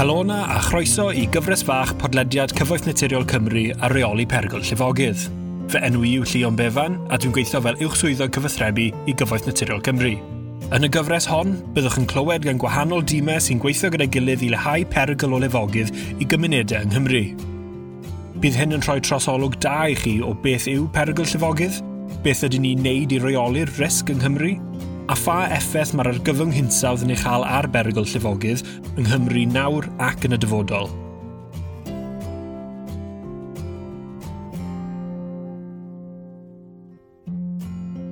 Helona a chroeso i gyfres fach podlediad Cyfoeth Naturiol Cymru a reoli pergol llifogydd. Fy enw i yw Llion Befan a dwi'n gweithio fel uwchswyddo cyfathrebu i Gyfoeth Naturiol Cymru. Yn y gyfres hon, byddwch yn clywed gan gwahanol dîmau sy'n gweithio gyda'i gilydd i lehau perygl o lefogydd i gymunedau yng Nghymru. Bydd hyn yn rhoi trosolwg da i chi o beth yw perygl llifogydd, beth ydy ni'n neud i reoli'r risg yng Nghymru, a pha effaith mae'r argyfwng hinsawdd yn ei chael ar berygl llifogydd yng Nghymru nawr ac yn y dyfodol.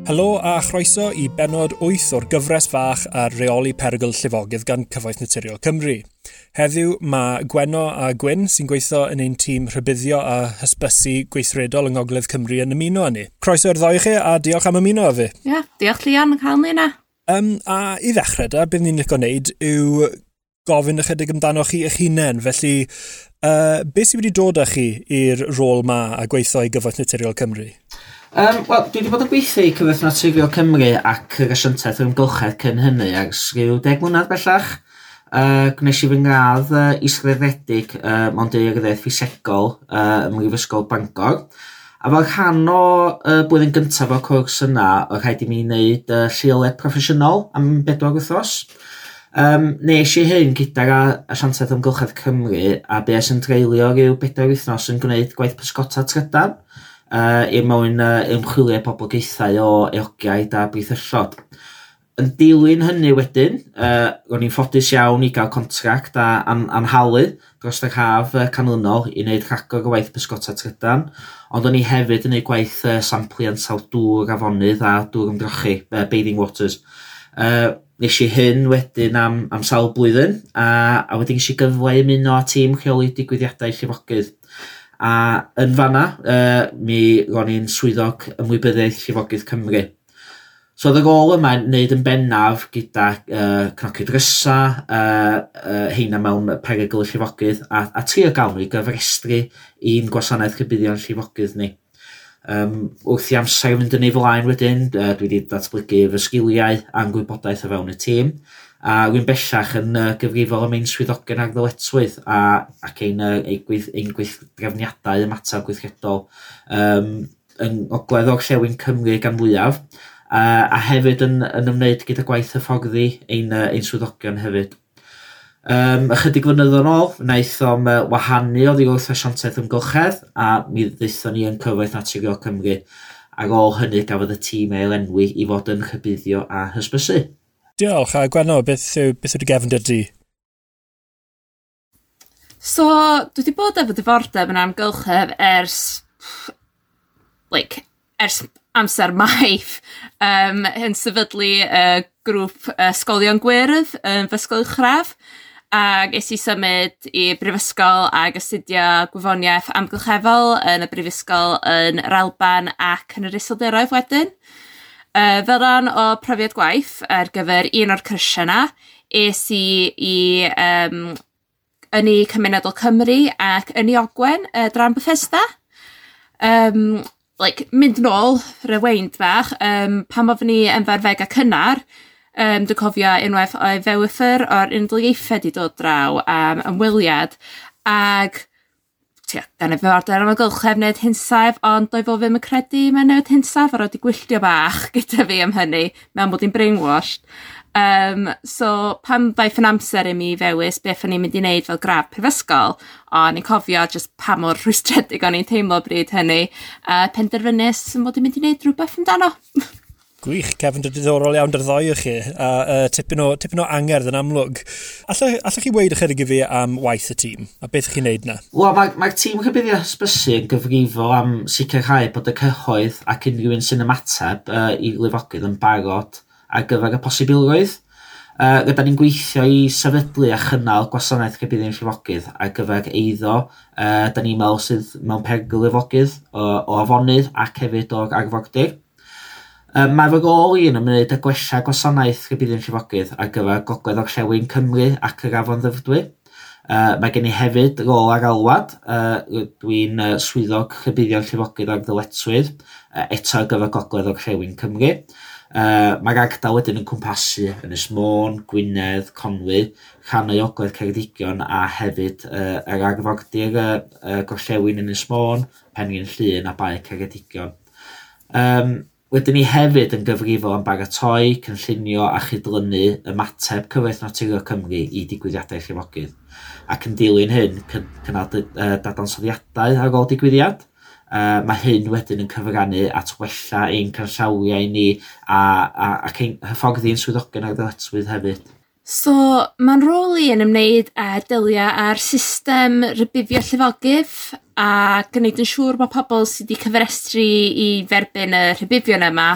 Helo a chroeso i benod 8 o'r gyfres fach ar reoli perygl llifogydd gan Cyfoeth Naturiol Cymru. Heddiw mae Gweno a Gwyn sy'n gweithio yn ein tîm rhybuddio a hysbysu gweithredol yng Ngogledd Cymru yn ymuno â ni. Croeso i'r ddoi chi a diolch am ymuno â fi. Ie, yeah, diolch Lian yn cael ni yna. Um, a i ddechrau da, beth ni'n licio wneud yw gofyn ychydig amdano chi eich hunain. Felly, uh, beth sydd wedi dod â chi i'r rôl ma a gweithio i gyfoeth naturiol Cymru? Um, Wel, dwi wedi bod yn gweithio i Cyfraith Naturiol Cymru ac yr asiantaeth yr ymgylchedd cyn hynny ers rhyw deg mlynedd bellach. Uh, gwnes i fy ngradd uh, isgrifedig uh, mewn Mondeiryddedd Ffisegol uh, ym Mhrifysgol Bangor. A fel rhan o uh, blwyddyn gyntaf o'r cwrs yna, o rhaid i mi wneud uh, lleoliad proffesiynol am bedwar wythnos. Um, nes i hyn gyda'r asiantaeth ymgylchedd Cymru a be sy'n dreulio rhyw bedwar wythnos yn gwneud gwaith pysgota trydan uh, mewn uh, ymchwilio poblogaethau o eogiaid a bwythyllod. Yn dilyn hynny wedyn, uh, ro'n i'n ffodus iawn i gael contract a an anhalu dros yr haf uh, canlynol i wneud rhagor o waith pysgota trydan, ond o'n i hefyd yn gwneud gwaith uh, sampli ansawdd dŵr afonydd a dŵr ymdrochi, uh, bathing waters. Uh, nes i hyn wedyn am, am sawl blwyddyn, a, a wedyn nes i gyfle i muno a tîm rheoli digwyddiadau llifogydd. A yn fanna, uh, mi ro'n i'n swyddog ymwybyddiaeth llifogydd Cymru. So oedd y gol yma yn wneud yn bennaf gyda uh, cnoci drysa, uh, uh, heina mewn perygl y llifogydd, a, a tri o gael nhw i gyfrestru un gwasanaeth rhybuddion llifogydd ni. Um, wrth i amser fynd yn ei flaen wedyn, uh, dwi wedi datblygu fy sgiliau a'n gwybodaeth o fewn y tîm a rwy'n bellach yn uh, gyfrifol am ein swyddogion ar ddyletswydd a, ac ein, uh, ein, gweith, ein gweithgrafniadau ymateb gweithredol um, yn ogledd o'r llewn Cymru gan fwyaf a, a hefyd yn, yn ymwneud gyda gwaith hyfforddi ein, uh, ein swyddogion hefyd. Um, ychydig flynydd yn ôl, wnaeth o'n uh, wahanu o ddiwrth asiantaeth ymgylchedd a mi ddeithon ni yn cyfoeth naturiol Cymru. Ar ôl hynny gafodd y tîm ei lenwi i fod yn chybuddio a hysbysu. Diolch, a Gwenno, beth yw, beth yw dy gefndir di? So, dwi wedi bod efo diddordeb yn amgylchedd ers, like, ers amser maith um, yn sefydlu uh, grŵp uh, sgolion gwyrdd yn um, fysgol uchraf ac es i symud i brifysgol ag astudio gwyfoniaeth amgylchefol yn y brifysgol yn yr Alban ac yn yr Isildiroedd wedyn. Uh, fel rhan o profiad gwaith ar gyfer un o'r cyrsiau yna, es i i um, yn ei Cymunedol Cymru ac yn ei Ogwen, uh, dran Bethesda. Um, like, mynd nôl, rewind bach, um, pam ofyn ni yn farfeg a cynnar, um, dwi'n cofio unwaith o fewyffyr o'r unol ieithau wedi dod draw am ymwyliad, ac tia, gan y fyfyrder am amgylchef neu hinsaf, ond doedd fo ddim yn credu mewn newid hinsaf ar oed i gwylltio bach gyda fi am hynny, mewn bod i'n brainwashed. Um, so, pan ddaeth yn amser i mi fewis beth o'n i'n mynd i wneud fel graf prifysgol, o'n i'n cofio just pa mor rwystredig o'n i'n teimlo bryd hynny, uh, penderfynus yn bod i'n mynd i wneud rhywbeth amdano. Gwych, Kevin, dy diddorol iawn dy'r ddoi o chi, a uh, tipyn, o, tipyn o angerdd yn amlwg. Allwch, allwch chi weid ychydig i fi am waith y tîm, a beth chi'n neud na? Wel, mae'r mae tîm cybyddi hysbysu yn gyfrifo am sicrhau bod y cyhoedd ac unrhyw un sy'n ymateb uh, i lifogydd yn barod ar gyfer y posibilrwydd. Uh, rydyn ni'n gweithio i sefydlu a chynnal gwasanaeth cybyddi'n llifogydd ar gyfer eiddo. Uh, da ni'n meddwl sydd mewn pergyl lifogydd o, o afonydd ac hefyd o'r arfordir. Um, Mae fy gol un yn mynd y gwella gwasanaeth rhybuddin llifogydd ar gyfer gogledd o'r llewn Cymru ac yr afon ddyfdwy. Uh, mae gen i hefyd rôl ar alwad. Uh, Dwi'n uh, swyddog rhybuddio'r llifogydd ar ddyletswydd uh, eto ar gyfer gogledd o'r llewn Cymru. Uh, Mae'r ardal wedyn yn cwmpasu yn Ysmôn, Gwynedd, Conwy, rhan o'i ogledd Ceredigion a hefyd uh, yr arfordir uh, uh, gorllewin yn Ysmôn, Penrhyn Llun a Bae Ceredigion. Um, Wedyn ni hefyd yn gyfrifol am baratoi, cynllunio a chydlynu ymateb Cyfoeth Naturiol Cymru i digwyddiadau llifogydd, ac yn dilyn hyn cynnal dadansoddiadau ar ôl digwyddiad. Uh, mae hyn wedyn yn cyfrannu at wella ein canllawiau ni a, a, ac ein hyfforddi'n swyddogion ar ddyletswydd hefyd. So, mae'n rôl i yn ymwneud â dylia a'r system rybuddio llifogydd a gwneud yn siŵr mae pobl sydd wedi cyfrestru i dderbyn y rhybuddion yma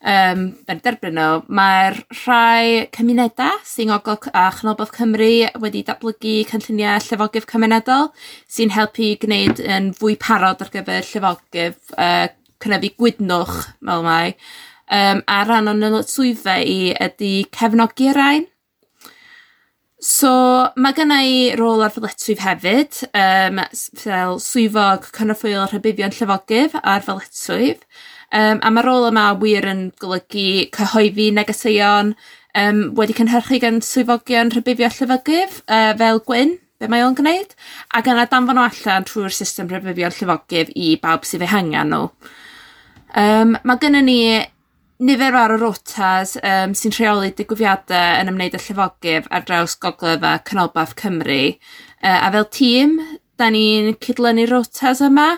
um, yn derbyn nhw, mae'r rhai cymunedau sy'n ogol a Chynolbodd Cymru wedi datblygu cynlluniau llefogydd cymunedol sy'n helpu gwneud yn fwy parod ar gyfer llefogydd uh, cynyddu gwydnwch fel mai. Um, a rhan o'n swyddfa i ydy cefnogi'r rhain, So, mae gen i rôl ar ddyletswydd hefyd, um, fel swyfog cynorthwyol rhybuddion llefogydd ar ddyletswydd. Um, a mae'r rôl yma wir yn golygu cyhoeddi negeseuon um, wedi cynhyrchu gan swyddogion rhybuddio llyfogydd uh, fel Gwyn, be mae o'n gwneud, ac yna danfon nhw allan trwy'r system rhybuddio llyfogydd i bawb sydd eu hangen nhw. Um, mae gennym ni nifer ar y rotas um, sy'n rheoli digwyddiadau yn ymwneud â llifogydd ar draws Gogledd a Canolbarth Cymru. Uh, a fel tîm, da ni'n cydlynu rotas yma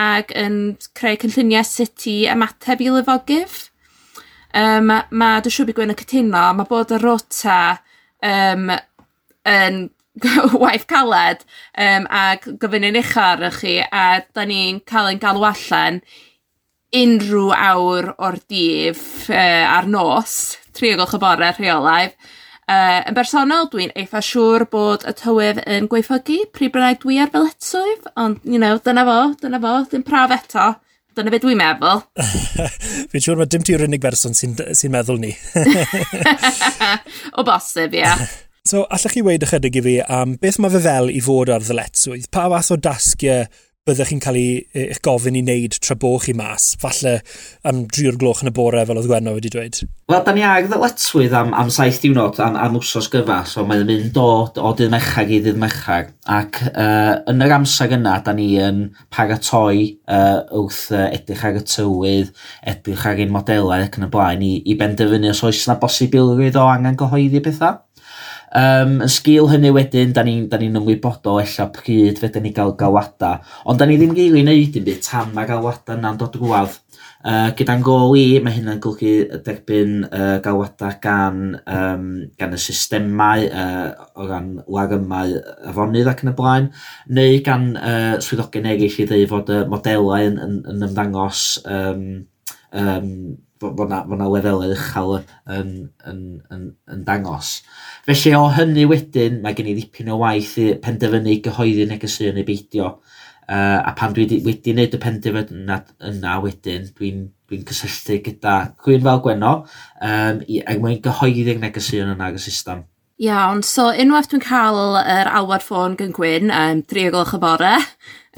ac yn creu cynlluniau sut i ymateb i lyfogydd. Um, mae dy siwr i gwyn y cytuno, mae bod y rota um, yn waith caled um, ac gofyn yn uchaf ar chi a da ni'n cael ein galw allan unrhyw awr o'r dif uh, a'r nos, tri o gloch y bore rheolaidd. Uh, yn bersonol, dwi'n eitha siŵr bod y tywydd yn gweithiogi pryd bynnag dwi ar ddyletswydd, ond, you know, dyna fo, dyna fo, dim praf eto. Dyna beth dwi'n meddwl. Fi'n siŵr mae dim ti'r unig berson sy'n sy meddwl ni. o bosib, ie. Yeah. So, allech chi weid ychydig i fi am beth mae fe fel i fod ar ddyletswydd? Pa fath o dasgiau byddech chi'n cael eich gofyn i wneud tra bo chi mas, falle am drio'r gloch yn y bore fel oedd Gwenno wedi dweud? Wel, da ni ag ddyletswydd am, am saith diwrnod am, am wsos gyfa, so mae'n mynd dod o dydd mechag i dydd mechag, ac uh, yn yr amser yna, da ni yn paratoi uh, wrth uh, edrych ar y tywydd, edrych ar ein modelau ac yn y blaen, i, i benderfynu os oes yna bosibilrwydd o angen gyhoeddi bethau. Um, yn sgil hynny wedyn, da ni'n ni, ni ymwybodol ella pryd fedyn ni gael galwada. Ond da ni ddim rili wneud yn byd tam mae galwada yna'n dod drwad. Uh, gyda'n gol i, mae hynna'n golygu derbyn uh, galwada gan, um, gan y systemau uh, o ran larymau afonydd ac yn y blaen, neu gan uh, swyddogion eraill i ddeud fod y modelau yn, yn, yn ymddangos um, um, bod yna, bod yna lefelau uchel yn, yn, yn, yn, dangos. Felly o hynny wedyn, mae gen i ddipyn o waith i penderfynu gyhoeddi negeseuon neu beidio. Uh, a pan dwi wedi wneud y penderfynu yna wedyn, dwi'n dwi cysylltu gyda Cwyn Fel Gwenno, um, i, ac mwyn gyhoeddi negeseuon yna ag y system. Iawn, so unwaith dwi'n cael yr alwad ffôn gyn Gwyn, um, tri o gloch y bore,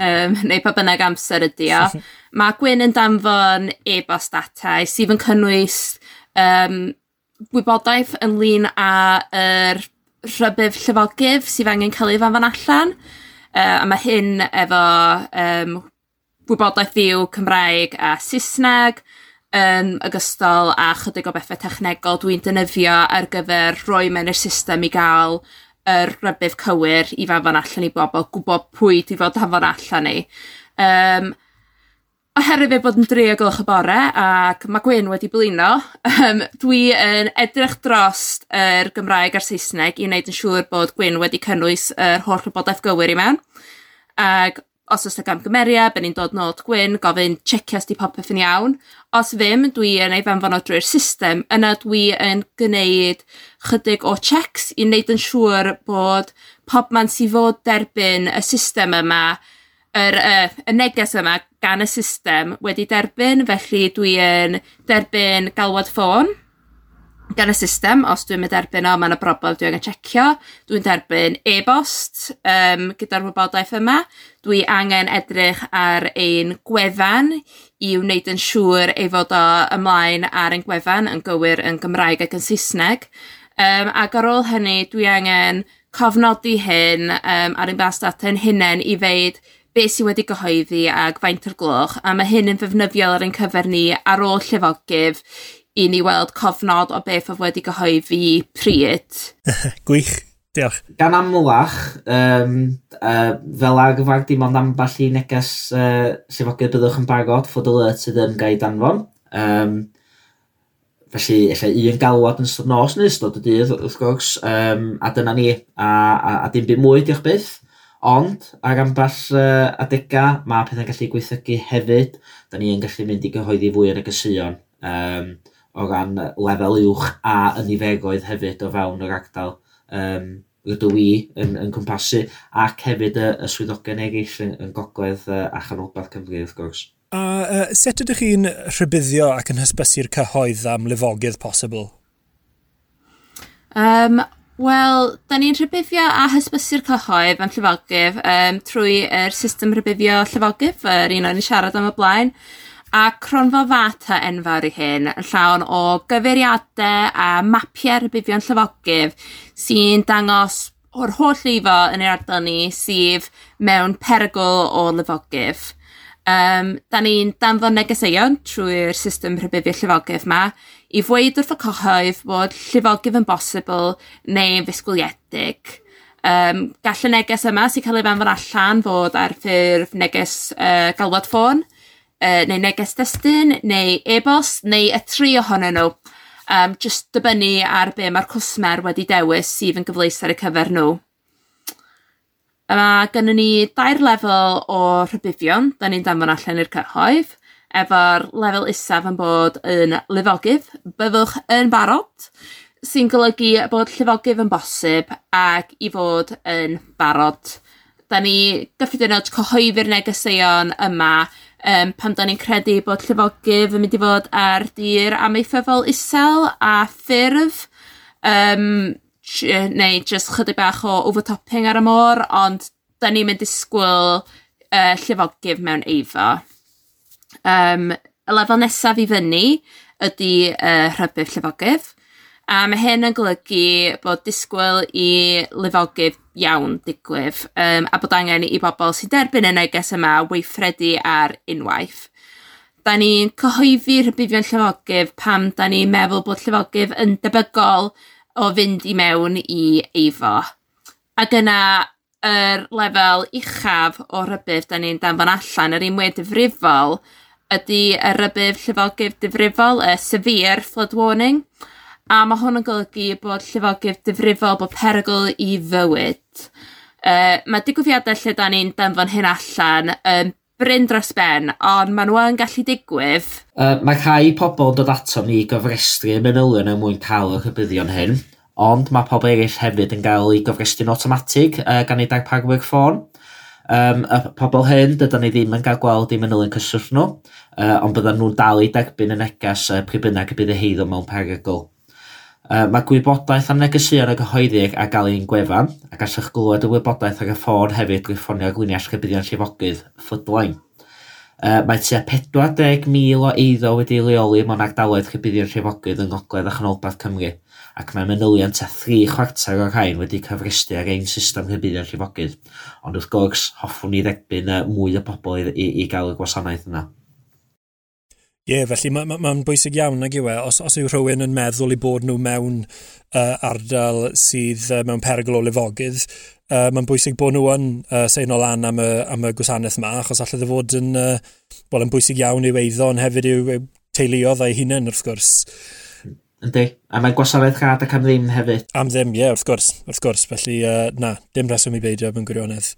um, neu pa bynnag amser ydi o, mae Gwyn yn danfon e-bost atau sydd yn cynnwys um, wybodaeth ynglyn â yr rhybydd llyfogydd sydd angen cael ei fanfan allan. Uh, a mae hyn efo um, wybodaeth ddiw Cymraeg a Saesneg, yn ogystal â chydig o bethau technegol dwi'n dynyddio ar gyfer rhoi mewn i'r system i gael yr rybydd cywir i fafon allan i bobl, gwybod pwy di fod hafon allan i. Um, oherwydd fe bod yn dri o gylch y bore ac mae Gwyn wedi blino, um, dwi yn edrych dros yr Gymraeg a'r Saesneg i wneud yn siŵr bod Gwyn wedi cynnwys yr holl wybodaeth gywir i mewn. Ac os oes yna gamgymeriad, byn ni'n dod nôl gwyn, gofyn checio os di popeth yn iawn. Os ddim, dwi yn ei fanfon o drwy'r system, yna dwi yn gwneud chydig o checks i wneud yn siŵr bod pob man sydd fod derbyn y system yma, yr, uh, y neges yma gan y system wedi derbyn, felly dwi yn derbyn galwad ffôn gan y system, os dwi'n mynd erbyn o, mae yna broblem dwi'n angen checio, dwi'n derbyn e-bost um, gyda'r wybodaeth yma, dwi angen edrych ar ein gwefan i wneud yn siŵr ei fod o ymlaen ar ein gwefan yn gywir yn Gymraeg ac yn Saesneg. Um, ac ar ôl hynny, dwi angen cofnodi hyn um, ar ein bas data'n hunain i feid beth sydd wedi gyhoeddi ac faint o'r gloch, a mae hyn yn ddefnyddiol ar ein cyfer ni ar ôl llefogydd i ni weld cofnod o beth oedd wedi gyhoeddi pryd. Gwych, diolch. Gan amlach, um, uh, fel ag gyfag dim ond amball i neges uh, sefogydd byddwch yn barod fod alert sydd yn gael danfon. Um, felly, efallai un galwad yn ystod nos neu ystod y dydd, wrth gwrs, um, a dyna ni, a, a, a dim byd mwy, diolch byth. Ond, ar amball uh, adega, mae pethau'n gallu gweithygu hefyd. Da ni yn gallu mynd i gyhoeddi fwy yn y gysion. Um, o ran lefel uwch a yniferoedd hefyd o fewn yr ardal um, rydw i yn, yn cwmpasu ac hefyd y, y swyddogion eraill yn, yn gogledd uh, a chanolbarth Cymru wrth gwrs. A uh, sut ydych chi'n rhybuddio ac yn hysbysu'r cyhoedd am lifogydd posibl? Um, Wel, da ni'n rhybuddio a hysbysu'r cyhoedd am llyfogydd um, trwy'r system rhybuddio llyfogydd, yr un o'n i siarad am y blaen a cronfa fata enfawr i hyn yn llawn o gyfeiriadau a mapiau'r buddion llyfogydd sy'n dangos o'r holl lifo yn ei ardal ni sydd mewn perygl o lyfogydd. Um, da ni'n danfon negeseuon trwy'r system rhybuddio llyfogydd yma i fweud wrth y cyhoedd bod llyfogydd yn bosibl neu'n ddisgwyliedig. Um, gall y neges yma sy'n cael ei fanfod allan fod ar ffurf neges uh, galwad ffôn, uh, neu neges destun, neu e-bost, neu y tri ohonyn nhw. Um, just dibynnu ar be mae'r cwsmer wedi dewis sydd yn gyfleus ar y cyfer nhw. Mae gynnu ni dair lefel o rhybuddion, da ni'n danfon allan i'r cyhoedd, efo'r lefel isaf yn bod yn lifogydd, byddwch yn barod, sy'n golygu bod llifogydd yn bosib ac i fod yn barod. Da ni gyffredinod cyhoeddi'r negeseuon yma um, pan da ni'n credu bod llyfogydd yn mynd i fod ar dir amaethyddol isel a ffurf, um, neu jyst chydig bach o overtopping ar y môr, ond da ni'n mynd i sgwyl uh, llyfogydd mewn eifo. Um, y lefel nesaf i fyny ydy uh, rhybydd llyfogydd. A mae hyn yn golygu bod disgwyl i lyfogydd iawn digwydd um, a bod angen i bobl sy'n derbyn y neges yma weithredu ar unwaith. Da ni'n cyhoeddi rhybufion llyfogydd pam da ni'n meddwl bod llyfogydd yn debygol o fynd i mewn i eifo. Ac yna yr lefel uchaf o rybydd da ni'n danfon allan, yr un wedi difrifol, ydy y rybydd llyfogydd difrifol, y severe flood warning, A mae hwn yn golygu bod llifogydd difrifol bod perygl i fywyd. Uh, mae digwyddiadau lle da ni'n danfon hyn allan yn um, bryn dros ben, ond maen nhw yn gallu digwydd. Uh, mae rhai pobl dod ato ni gofrestru y manylion er mwyn cael y rhybuddion hyn, ond mae pobl eraill hefyd yn cael ei gofrestru'n automatig uh, gan ei darparwyr ffôn. Um, y pobl hyn, dydyn ni ddim yn cael gweld i manylion cyswllt nhw, uh, ond byddan nhw'n dal i derbyn y neges uh, pryd bynnag y bydd y heiddo mewn perygl. Uh, mae gwybodaeth am negesuon y gyhoeddig a gael ein gwefan, a gallwch glywed y wybodaeth ag y ffôn hefyd drwy ffonio gliniau chybuddion llifogydd, ffydlaen. Uh, mae tua 40,000 o eiddo wedi leoli mewn ardaloedd chybuddion llifogydd yng Ngogledd a Chanolbarth Cymru, ac mae manylion tua 3 chwarter o'r rhain wedi cyfrestru ar ein system chybuddion llifogydd, ond wrth gwrs hoffwn ni dderbyn mwy o bobl i, i, i gael y gwasanaeth yna. Ie, yeah, felly mae'n ma, ma, bwysig iawn nag yw e, os, os yw rhywun yn meddwl i bod nhw mewn uh, ardal sydd uh, mewn perygl o lefogydd, uh, mae'n bwysig bod nhw yn uh, sein o lan am y, am y gwasanaeth yma, achos allai ddod fod yn, uh, well, yn bwysig iawn i'w eiddo, ond hefyd i'w teuluodd a'i hunain wrth gwrs. Yndi, a mae gwasanaeth rhad ac am ddim hefyd. Am ddim, ie, yeah, wrth gwrs, wrth gwrs, felly uh, na, dim reswm i beidio mewn gwirionedd.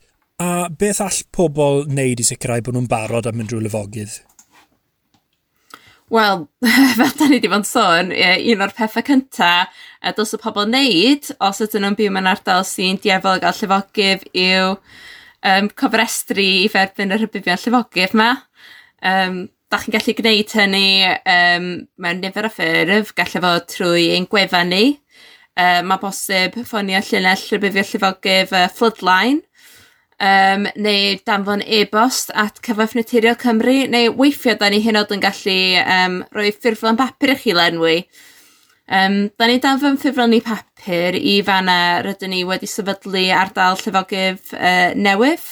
A beth all pobl wneud i sicrhau bod nhw'n barod am mynd drwy lefogydd? Wel, fel da ni wedi bod yn sôn, un o'r pethau cyntaf a dos y pobl wneud os ydyn nhw'n byw mewn ardal sy'n diefol gael llifogydd yw um, cofrestru i ferbyn yr hybufion llifogydd yma. Um, da chi'n gallu gwneud hynny um, mewn nifer o ffurf, gallu fod trwy ein gwefan ni. Um, mae bosib ffonio llunell rhywbeth llifogydd uh, Floodline um, neu danfon e-bost at cyfaf naturiol Cymru, neu weithio da ni hynod yn gallu um, rhoi ffurflen bapur i chi lenwi. Um, da ni danfon ffurflen ni papur i fanna rydyn ni wedi sefydlu ardal llyfogyf uh, newydd.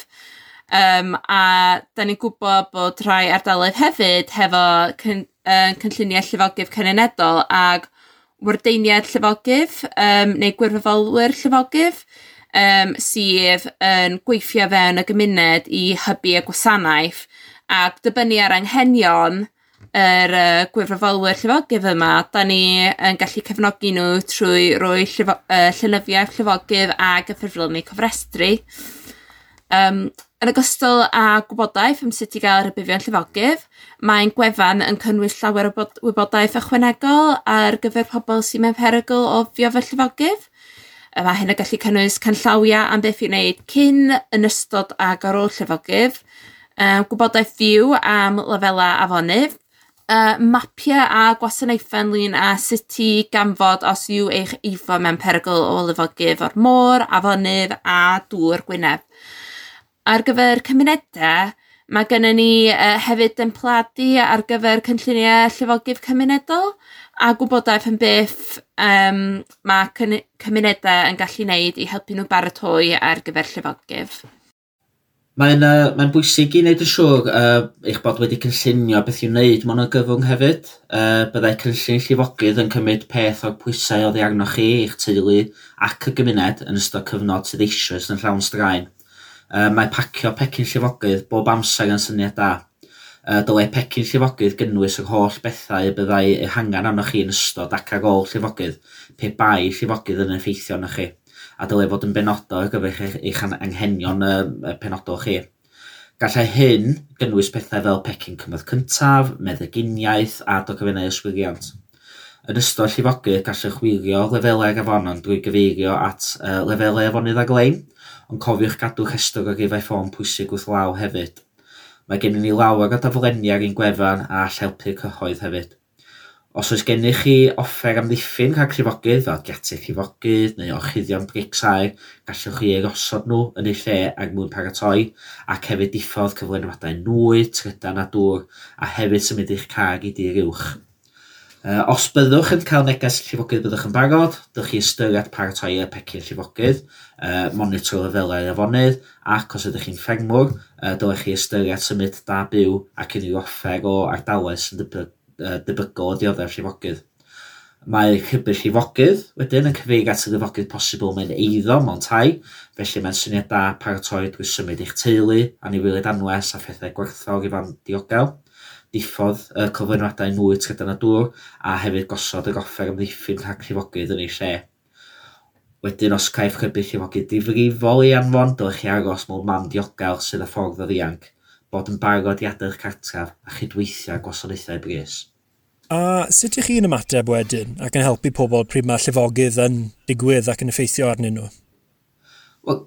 Um, a da ni'n gwybod bod rhai ardaloedd hefyd hefo cyn, uh, cynlluniau llyfogyf cynenedol ag wardeiniad llyfogyf um, neu gwirfoddolwyr llyfogyf um, sydd yn gweithio fewn y gymuned i hybu y gwasanaeth ac dibynnu ar anghenion yr uh, gwirfoddolwyr llyfogydd yma, da ni yn gallu cefnogi nhw trwy roi llyfo, uh, llynyddiaeth llyfogydd a gyffredinlu cofrestru. Um, yn ogystal â gwybodaeth am sut i gael rybufion llyfogydd, mae'n gwefan yn cynnwys llawer o wybodaeth ychwanegol ar gyfer pobl sy'n mewn perygl o fiofa llyfogydd Mae hyn yn gallu cynnwys canllawiau am beth i wneud cyn, yn ystod ag ar ôl llefogydd, um, gwybodaeth fyw am lefelau afonydd, uh, mapiau a gwasanaethau ynglyn a sut i ganfod os yw eich eifo mewn perygl o lefogydd o'r môr, afonydd a dŵr Gwynedd. Ar gyfer cymunedau, mae gennym ni uh, hefyd yn pladu ar gyfer cynlluniau llifogydd cymunedol, a gwybodaeth yn byth um, mae cymunedau yn gallu wneud i helpu nhw baratoi ar gyfer llyfogydd. Mae'n uh, mae bwysig i wneud yn siŵr uh, eich bod wedi cynllunio beth i'w wneud mewn o gyfwng hefyd. Uh, byddai cynllun llifogydd yn cymryd peth o'r pwysau o ddiagno chi, eich teulu ac y gymuned yn ystod cyfnod sydd eisoes yn llawn straen. Uh, mae pacio pecyn llifogydd bob amser yn syniad da dylai pecyn llifogydd gynnwys yr holl bethau y byddai eu hangen arnoch chi yn ystod ac ar ôl llifogydd, pe bai llifogydd yn effeithio arnoch chi, a dylai fod yn benodol ar gyfer eich anghenion y penodol chi. Gallai hyn gynnwys pethau fel pecyn cymryd cyntaf, meddyginiaeth a dogfennau yswiriant. Yn ystod llifogydd gallwch wirio lefelau afonon drwy gyfeirio at uh, lefelau afonydd ag lein, ond cofiwch gadw rhestr o rifau ffôn pwysig wrth law hefyd. Mae gennym ni lawer o daflenni ar ein gwefan a helpu'r cyhoedd hefyd. Os oes gennych chi offer am ddiffyn rhag llifogydd fel getiau llifogydd neu orchuddion brics aer, gallwch chi erosod nhw yn eu lle ag mwyn paratoi ac hefyd diffodd cyflenwadau nwy, trydan a dŵr a hefyd symud eich cag i dir uwch. Uh, os byddwch yn cael neges llifogydd byddwch yn barod, dych chi ystyried paratoi y pecyn llifogydd, uh, monitor lefelau afonydd, ac os ydych chi'n ffengmwr, uh, dylech chi ystyried symud da byw ac unrhyw offer o ardaloedd sy'n debygol o dioddef llifogydd. Mae cybyll llifogydd wedyn yn cyfeirio at y llifogydd posibl mewn eiddo mewn tai, felly mae'n syniad da paratoi drwy symud eich teulu, anifeiliaid anwes a phethau gwerthfawr i fan diogel diffodd y cofynwadau mwy trydan a dŵr a hefyd gosod y goffer amddiffyn rhag llifogydd yn ei lle. Wedyn, os caiff chybu llifogydd difrifol i anfon, dylech chi aros mewn mam diogel sydd y ffordd o ddianc, bod yn barod i adau'ch cartref a chydweithio gwasanaethau bris. A sut ych chi'n ymateb wedyn ac yn helpu pobl pryd mae llifogydd yn digwydd ac yn effeithio arnyn nhw? Wel,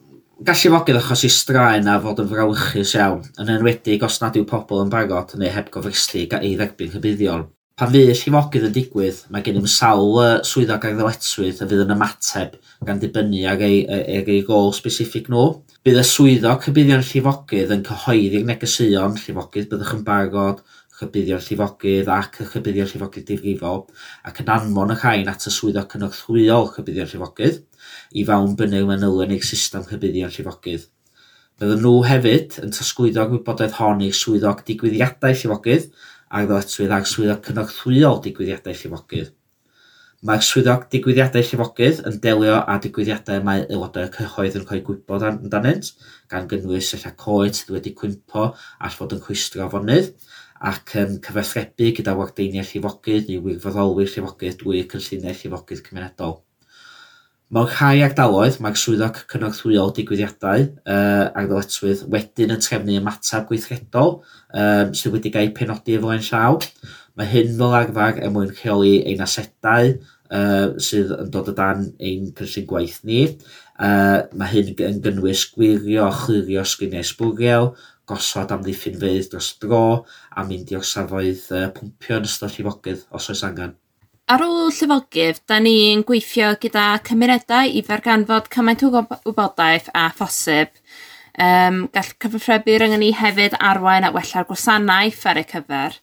gallu fogydd achos i straen a fod yn frawchus iawn, yn enwedig os nad yw pobl yn barod neu heb gofresti i dderbyn rhybuddion. Pan fydd llifogydd yn digwydd, mae gen i'n sawl uh, swyddog ar ddyletswydd a fydd yn ymateb gan dibynnu ar ei, ar ei gol specific nhw. Bydd y swyddog rhybuddion llifogydd yn cyhoeddi'r negeseuon llifogydd byddwch yn barod, rhybuddio'r llifogydd ac y rhybuddio'r llifogydd difrifol, ac yn anfon y rhain at y swyddog cynorthwyol rhybuddio'r llifogydd i fawn bynnag manylu yn eich system hybuddion llifogydd. Byddwn nhw hefyd yn trosglwyddo gwybodaeth hon i'r swyddog digwyddiadau llifogydd a'r ddyletswydd ag swyddog cynorthwyol digwyddiadau llifogydd. Mae'r swyddog digwyddiadau llifogydd yn delio â digwyddiadau mae aelodau cyhoedd yn cael gwybod amdanynt, gan gynnwys eich coed sydd wedi cwympo all fod yn cwistro afonydd, ac yn cyfathrebu gyda wardeiniau llifogydd neu wirfoddolwyr llifogydd drwy cynlluniau llifogydd cymunedol. Mewn rhai ardaloedd mae'r swyddog cynorthwyol digwyddiadau uh, ar ddyletswydd wedyn yn trefnu ymateb gweithredol um, sydd wedi cael penodi efo ein llaw. Mae hyn fel arfer er mwyn rheoli ein asedau uh, sydd yn dod o dan ein cynllun gwaith ni. Uh, mae hyn yn gynnwys gwirio a chlirio sgriniau sbwriel, gosod am ddiffyn fydd dros dro a mynd i'r safoedd uh, pwmpio yn ystod llifogydd os oes angen. Ar ôl llyfogydd, da ni'n gweithio gyda cymunedau i ferganfod cymaint o wybodaeth a phosib. Um, gall cyfrifrebu ryngen ni hefyd arwain at wella'r gwasanaeth ar y cyfer.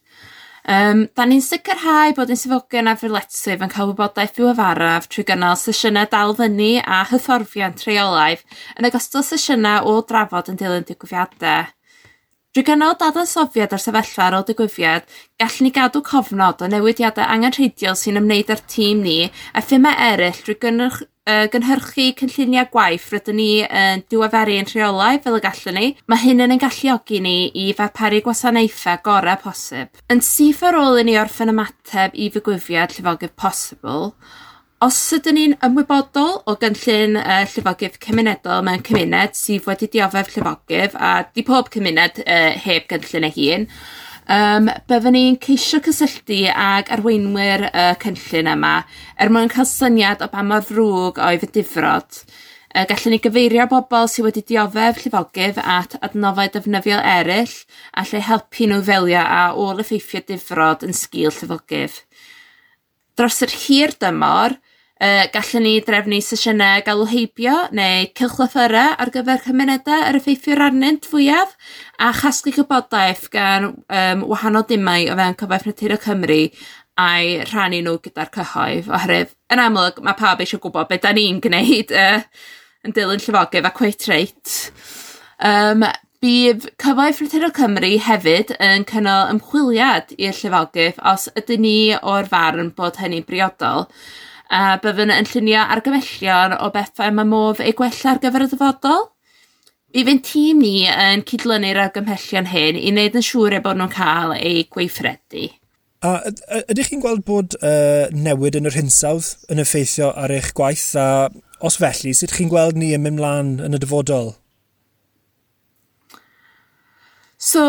Um, da ni'n sicrhau bod ein swyddogion a friletsydd yn cael wybodaeth ddiweddaraf trwy gynnal sesiynau dal fyny a hyfforddiant rheolaidd yn ogystal sesiynau o drafod yn dilyn digwyddiadau. Drwy gynnal dadansoddiad ar sefyllfa ar ôl digwyddiad, gallwn ni gadw cofnod o newidiadau angenrheidiol sy'n ymwneud â'r tîm ni a ffimau eraill drwy gynnyrch, uh, gynhyrchu cynlluniau gwaith rydyn ni yn uh, diweferu yn rheolau fel y gallwn ni, mae hyn yn ein galluogi ni i farparu gwasanaethau gorau posib. Yn syth ar ôl i ni orffen ymateb i fygwyfiad llifogydd posibl, Os ydyn ni'n ymwybodol o gynllun uh, llyfogydd cymunedol mewn cymuned sydd wedi dioddef llyfogydd a di pob cymuned uh, heb gynllun ei hun, um, byddwn ni'n ceisio cysylltu ag arweinwyr y uh, cynllun yma er mwyn cael syniad o ba mor ddrwg oedd y difrod. Uh, gallwn ni gyfeirio bobl sydd wedi dioddef llifogydd at adnoddau defnyddiol eraill a lle helpu nhw ddelio a ôl effeithio difrod yn sgil llifogydd. Dros yr hir dymor, Uh, gallwn ni drefnu sesiynau galw heibio neu cylchlythyrau ar gyfer cymunedau yr effeithio'r arnynt fwyaf a chasglu gwybodaeth gan um, wahanol dimau o fewn cyfaith Natur o Cymru a'i rhannu nhw gyda'r cyhoedd oherwydd yn amlwg mae pawb eisiau gwybod beth da ni'n gwneud uh, yn dilyn llyfogydd a cweit reit. Um, Bydd Cyfoeth Ffritero Cymru hefyd yn cynnal ymchwiliad i'r llyfogydd os ydyn ni o'r farn bod hynny'n briodol a byddwn yn llunio argymellion o bethau mae modd ei gwella ar gyfer y dyfodol. Mi fynd tîm ni yn cydlynu'r argymhellion hyn i wneud yn siŵr eu bod nhw'n cael eu gweithredu. A ydych chi'n gweld bod uh, newid yn yr hinsawdd yn effeithio ar eich gwaith a os felly, sut chi'n gweld ni yn mynd mlaen yn y dyfodol? So,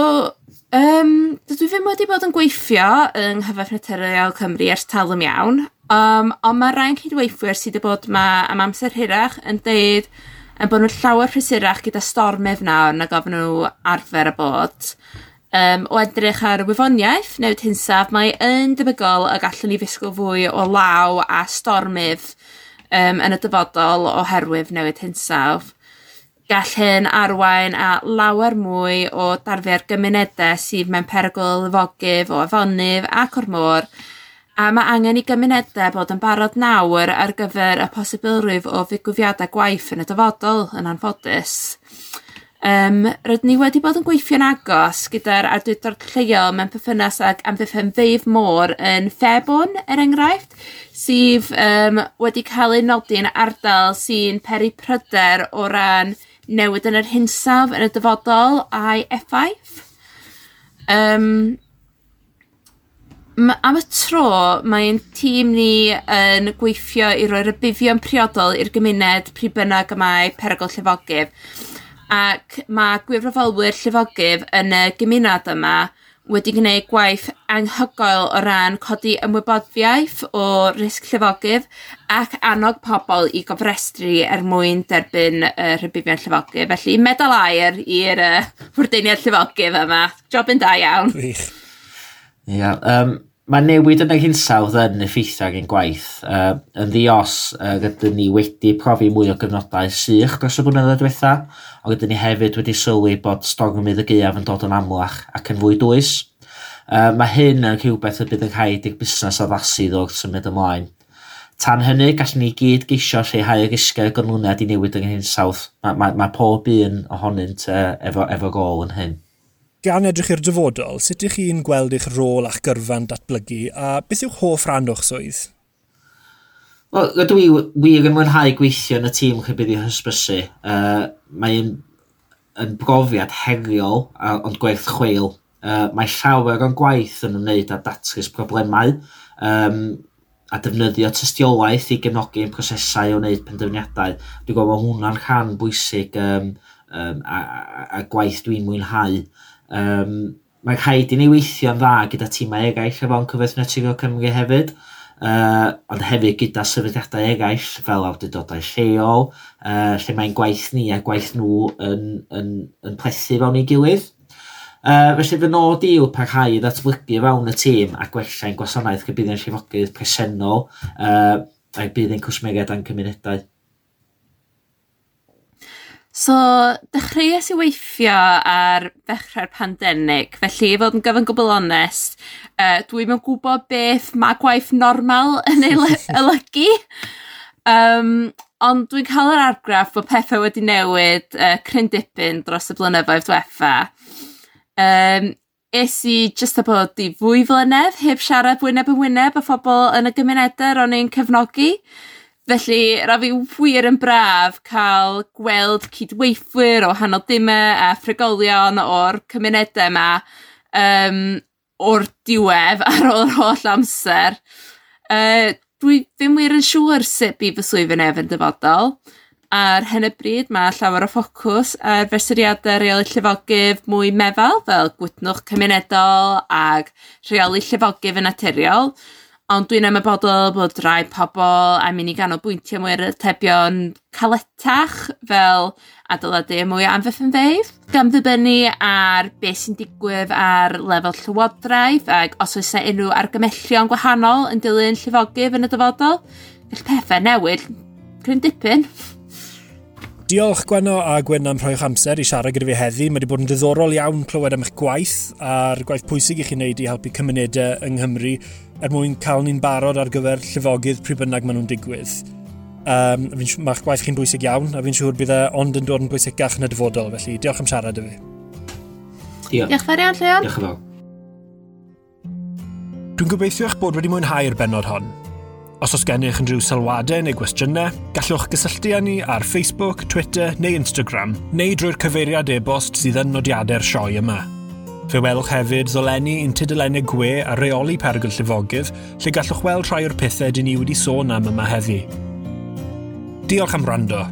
um, dwi ddim wedi bod yn gweithio yng nghyfeithriadau Cymru ers talwm iawn, Um, ond mae rhai'n cydweithwyr sydd wedi bod yma am amser hirach yn deud yn bod nhw'n llawer rhysurach gyda stormydd nawr na gofyn nhw arfer y bod. Um, o edrych ar wyfoniaeth newid hinsaf, mae yn debygol y gallwn ni fisgol fwy o law a stormydd um, yn y dyfodol oherwydd newid hinsawdd. Gall hyn arwain a lawer mwy o darfiau'r gymunedau sydd mewn perygl lyfogydd o afonydd ac o'r môr a mae angen i gymunedau bod yn barod nawr ar gyfer y posibilrwydd o ddigwyddiadau gwaith yn y dyfodol yn anffodus. Um, rydyn ni wedi bod yn gweithio'n agos gyda'r awdurdod lleol mewn perthynas ag amddiffyn feif môr yn Febwn, er enghraifft, sydd um, wedi cael ei nodi'n ardal sy'n peri pryder o ran newid yn yr hinsaf yn y dyfodol a'i effaith. Um, am y tro, mae'n tîm ni yn gweithio i roi'r buddion priodol i'r gymuned pryd bynnag y mae perygl llifogydd. Ac mae gwirfoddolwyr llifogydd yn y gymuned yma wedi gwneud gwaith anghygoel o ran codi ymwyboddiaeth o risg llifogydd ac annog pobl i gofrestru er mwyn derbyn y rhybuddion llifogydd. Felly, medal air i'r uh, wrdeiniad llifogydd yma. Job yn da iawn. Gwych. Ia, yeah, um, Mae newid yn yr hinsawdd yn effeithio ar ein gwaith. Uh, yn ddios, uh, rydyn ni wedi profi mwy o gyfnodau sych dros y blynyddoedd diwetha, ond rydyn ni hefyd wedi sylwi bod stormydd y gaeaf yn dod yn amlach ac yn fwy dwys. Uh, mae hyn yn rhywbeth y bydd yn rhaid i'r busnes addasu ddod symud ymlaen. Tan hynny, gallwn ni gyd geisio lleihau y risgau y i newid yng Nghyn South. Mae, mae, mae pob un ohonynt uh, efo, efo gol yn hyn gan edrych i'r dyfodol, sut ych chi'n gweld eich rôl a'ch gyrfa'n datblygu a beth yw'ch hoff rhan o'ch swydd? Wel, rydw i wir yn mwynhau gweithio yn y tîm chybydd i hysbysu. Uh, Mae'n yn brofiad heriol, a, ond gwerth chweil. Uh, mae llawer o'n gwaith yn ymwneud â datrys problemau um, a defnyddio tystiolaeth i gefnogi'n prosesau o wneud penderfyniadau. Dwi'n gwybod bod hwnna'n rhan bwysig um, um, a, a, a gwaith dwi'n mwynhau. Uh, Um, Mae'n rhaid i ni weithio'n dda gyda tîmau eraill efo'n fawn cyfraith Naturiol Cymru hefyd, uh, ond hefyd gyda sefydliadau eraill fel awdurdodau lleol, uh, lle mae'n gwaith ni a gwaith nhw yn, yn, yn plethu fewn ei gilydd. Uh, felly fy nod i yw parhau i ddatblygu fewn y tîm a gwellau'n gwasanaeth gybyddin llifogydd presennol uh, a'i bydd ein cwsmeriad a'n cymunedau. So, dechreuais i weithio ar ddechrau'r pandemig, felly i fod yn gyfan gwbl onest, uh, dwi'n yn gwybod beth mae gwaith normal yn ei olygu. um, ond dwi'n cael yr argraff bod pethau wedi newid uh, cryn dipyn dros y blynyddoedd diwetha. Um, es i jyst bod i fwy flynedd heb siarad wyneb yn wyneb a phobl yn y gymunedau ro'n i'n cefnogi. Felly, ra fi wir yn braf cael gweld cydweithwyr o hanol dimau a frigolion o'r cymunedau yma um, o'r diwedd ar ôl yr holl amser. Uh, dwi ddim wir yn siŵr sut bydd y swydd yn efo'n dyfodol. Ar hyn y bryd mae llawer o ffocws ar fesuriadau reoli llifogydd mwy mefal fel gwydnwch cymunedol ac rheoli llifogydd yn naturiol. Ond dwi'n ymwybodol bod rai pobl a mynd i ganolbwyntio mwy ar y tebion caletach fel adeiladu mwy o amddiffynfeydd. Gan ddibynnu ar beth sy'n digwydd ar lefel llywodraeth ac os oes yna unrhyw argymellion gwahanol yn dilyn llifogydd yn y dyfodol, gall pethau newid cryn dipyn. Diolch Gwenno a Gwyn am rhoi'ch amser i siarad gyda fi heddi. Mae wedi bod yn diddorol iawn clywed am eich gwaith a'r gwaith pwysig i chi wneud i helpu cymunedau yng Nghymru er mwyn cael ni'n barod ar gyfer llifogydd pryd bynnag maen nhw'n digwydd. Um, Mae'ch gwaith chi'n bwysig iawn a fi'n siŵr bydd e ond yn dod yn bwysicach yn y dyfodol, felly diolch am siarad y fi. Diolch. Diolch fawr Lleon. Diolch yn fawr. Dwi'n gobeithio eich bod wedi mwynhau'r benod hon. Os oes gennych unrhyw sylwadau neu gwestiynau, gallwch gysylltu â ni ar Facebook, Twitter neu Instagram, neu drwy'r cyfeiriad e-bost sydd yn nodiadau'r sioe yma. Fe welwch hefyd ddolenni un tudalennau gwe a reoli pergyl llifogydd, lle gallwch weld rhai o'r pethau dyn ni wedi sôn am yma heddi. Diolch am rando.